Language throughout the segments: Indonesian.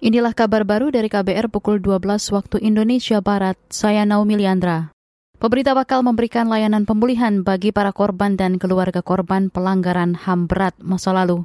Inilah kabar baru dari KBR pukul 12 waktu Indonesia Barat. Saya Naomi Liandra. Pemerintah bakal memberikan layanan pemulihan bagi para korban dan keluarga korban pelanggaran HAM berat masa lalu.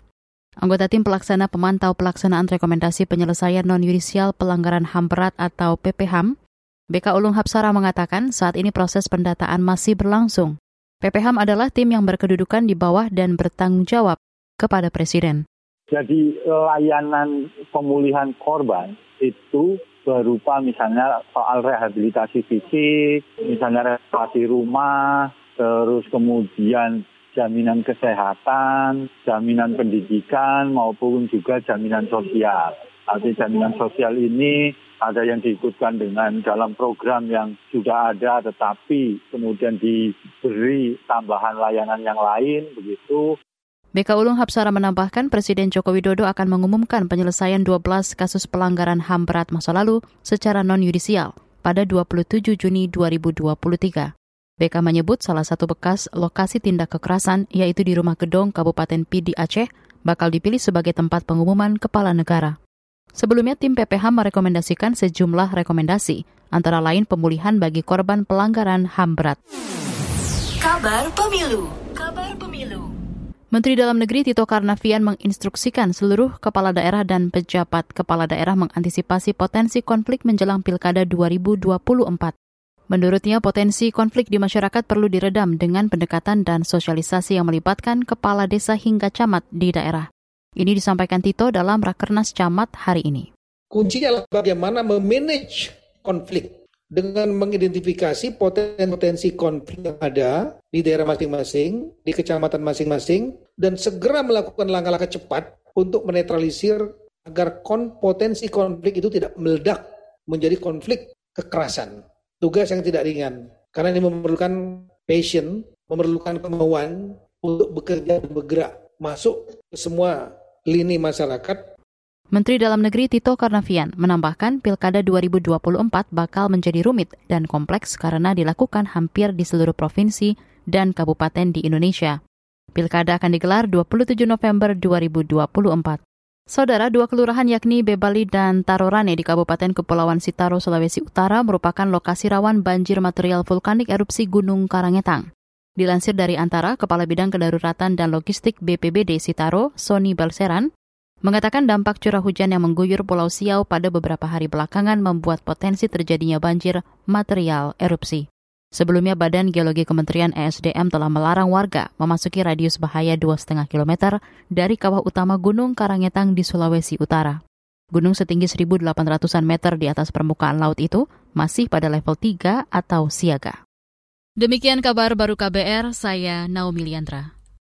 Anggota tim pelaksana pemantau pelaksanaan rekomendasi penyelesaian non-yudisial pelanggaran HAM berat atau PPHAM, BK Ulung Hapsara mengatakan saat ini proses pendataan masih berlangsung. PPHAM adalah tim yang berkedudukan di bawah dan bertanggung jawab kepada Presiden. Jadi layanan pemulihan korban itu berupa misalnya soal rehabilitasi fisik, misalnya renovasi rumah, terus kemudian jaminan kesehatan, jaminan pendidikan maupun juga jaminan sosial. Arti jaminan sosial ini ada yang diikutkan dengan dalam program yang sudah ada tetapi kemudian diberi tambahan layanan yang lain begitu BK Ulung Hapsara menambahkan Presiden Joko Widodo akan mengumumkan penyelesaian 12 kasus pelanggaran HAM berat masa lalu secara non-yudisial pada 27 Juni 2023. BK menyebut salah satu bekas lokasi tindak kekerasan yaitu di Rumah Gedong Kabupaten Pidi Aceh bakal dipilih sebagai tempat pengumuman kepala negara. Sebelumnya tim PPH merekomendasikan sejumlah rekomendasi, antara lain pemulihan bagi korban pelanggaran HAM berat. Kabar Pemilu Kabar Pemilu Menteri Dalam Negeri Tito Karnavian menginstruksikan seluruh kepala daerah dan pejabat kepala daerah mengantisipasi potensi konflik menjelang Pilkada 2024. Menurutnya, potensi konflik di masyarakat perlu diredam dengan pendekatan dan sosialisasi yang melibatkan kepala desa hingga camat di daerah. Ini disampaikan Tito dalam Rakernas Camat hari ini. Kuncinya adalah bagaimana memanage konflik dengan mengidentifikasi potensi-potensi konflik yang ada di daerah masing-masing, di kecamatan masing-masing, dan segera melakukan langkah-langkah cepat untuk menetralisir agar kon potensi konflik itu tidak meledak menjadi konflik kekerasan. Tugas yang tidak ringan, karena ini memerlukan passion, memerlukan kemauan untuk bekerja dan bergerak masuk ke semua lini masyarakat Menteri Dalam Negeri Tito Karnavian menambahkan Pilkada 2024 bakal menjadi rumit dan kompleks karena dilakukan hampir di seluruh provinsi dan kabupaten di Indonesia. Pilkada akan digelar 27 November 2024. Saudara, dua kelurahan yakni Bebali dan Tarorane di Kabupaten Kepulauan Sitaro, Sulawesi Utara merupakan lokasi rawan banjir material vulkanik erupsi Gunung Karangetang. Dilansir dari antara Kepala Bidang Kedaruratan dan Logistik BPBD Sitaro, Sony Balseran, mengatakan dampak curah hujan yang mengguyur Pulau Siau pada beberapa hari belakangan membuat potensi terjadinya banjir material erupsi. Sebelumnya, Badan Geologi Kementerian ESDM telah melarang warga memasuki radius bahaya 2,5 km dari kawah utama Gunung Karangetang di Sulawesi Utara. Gunung setinggi 1.800-an meter di atas permukaan laut itu masih pada level 3 atau siaga. Demikian kabar baru KBR, saya Naomi Liandra.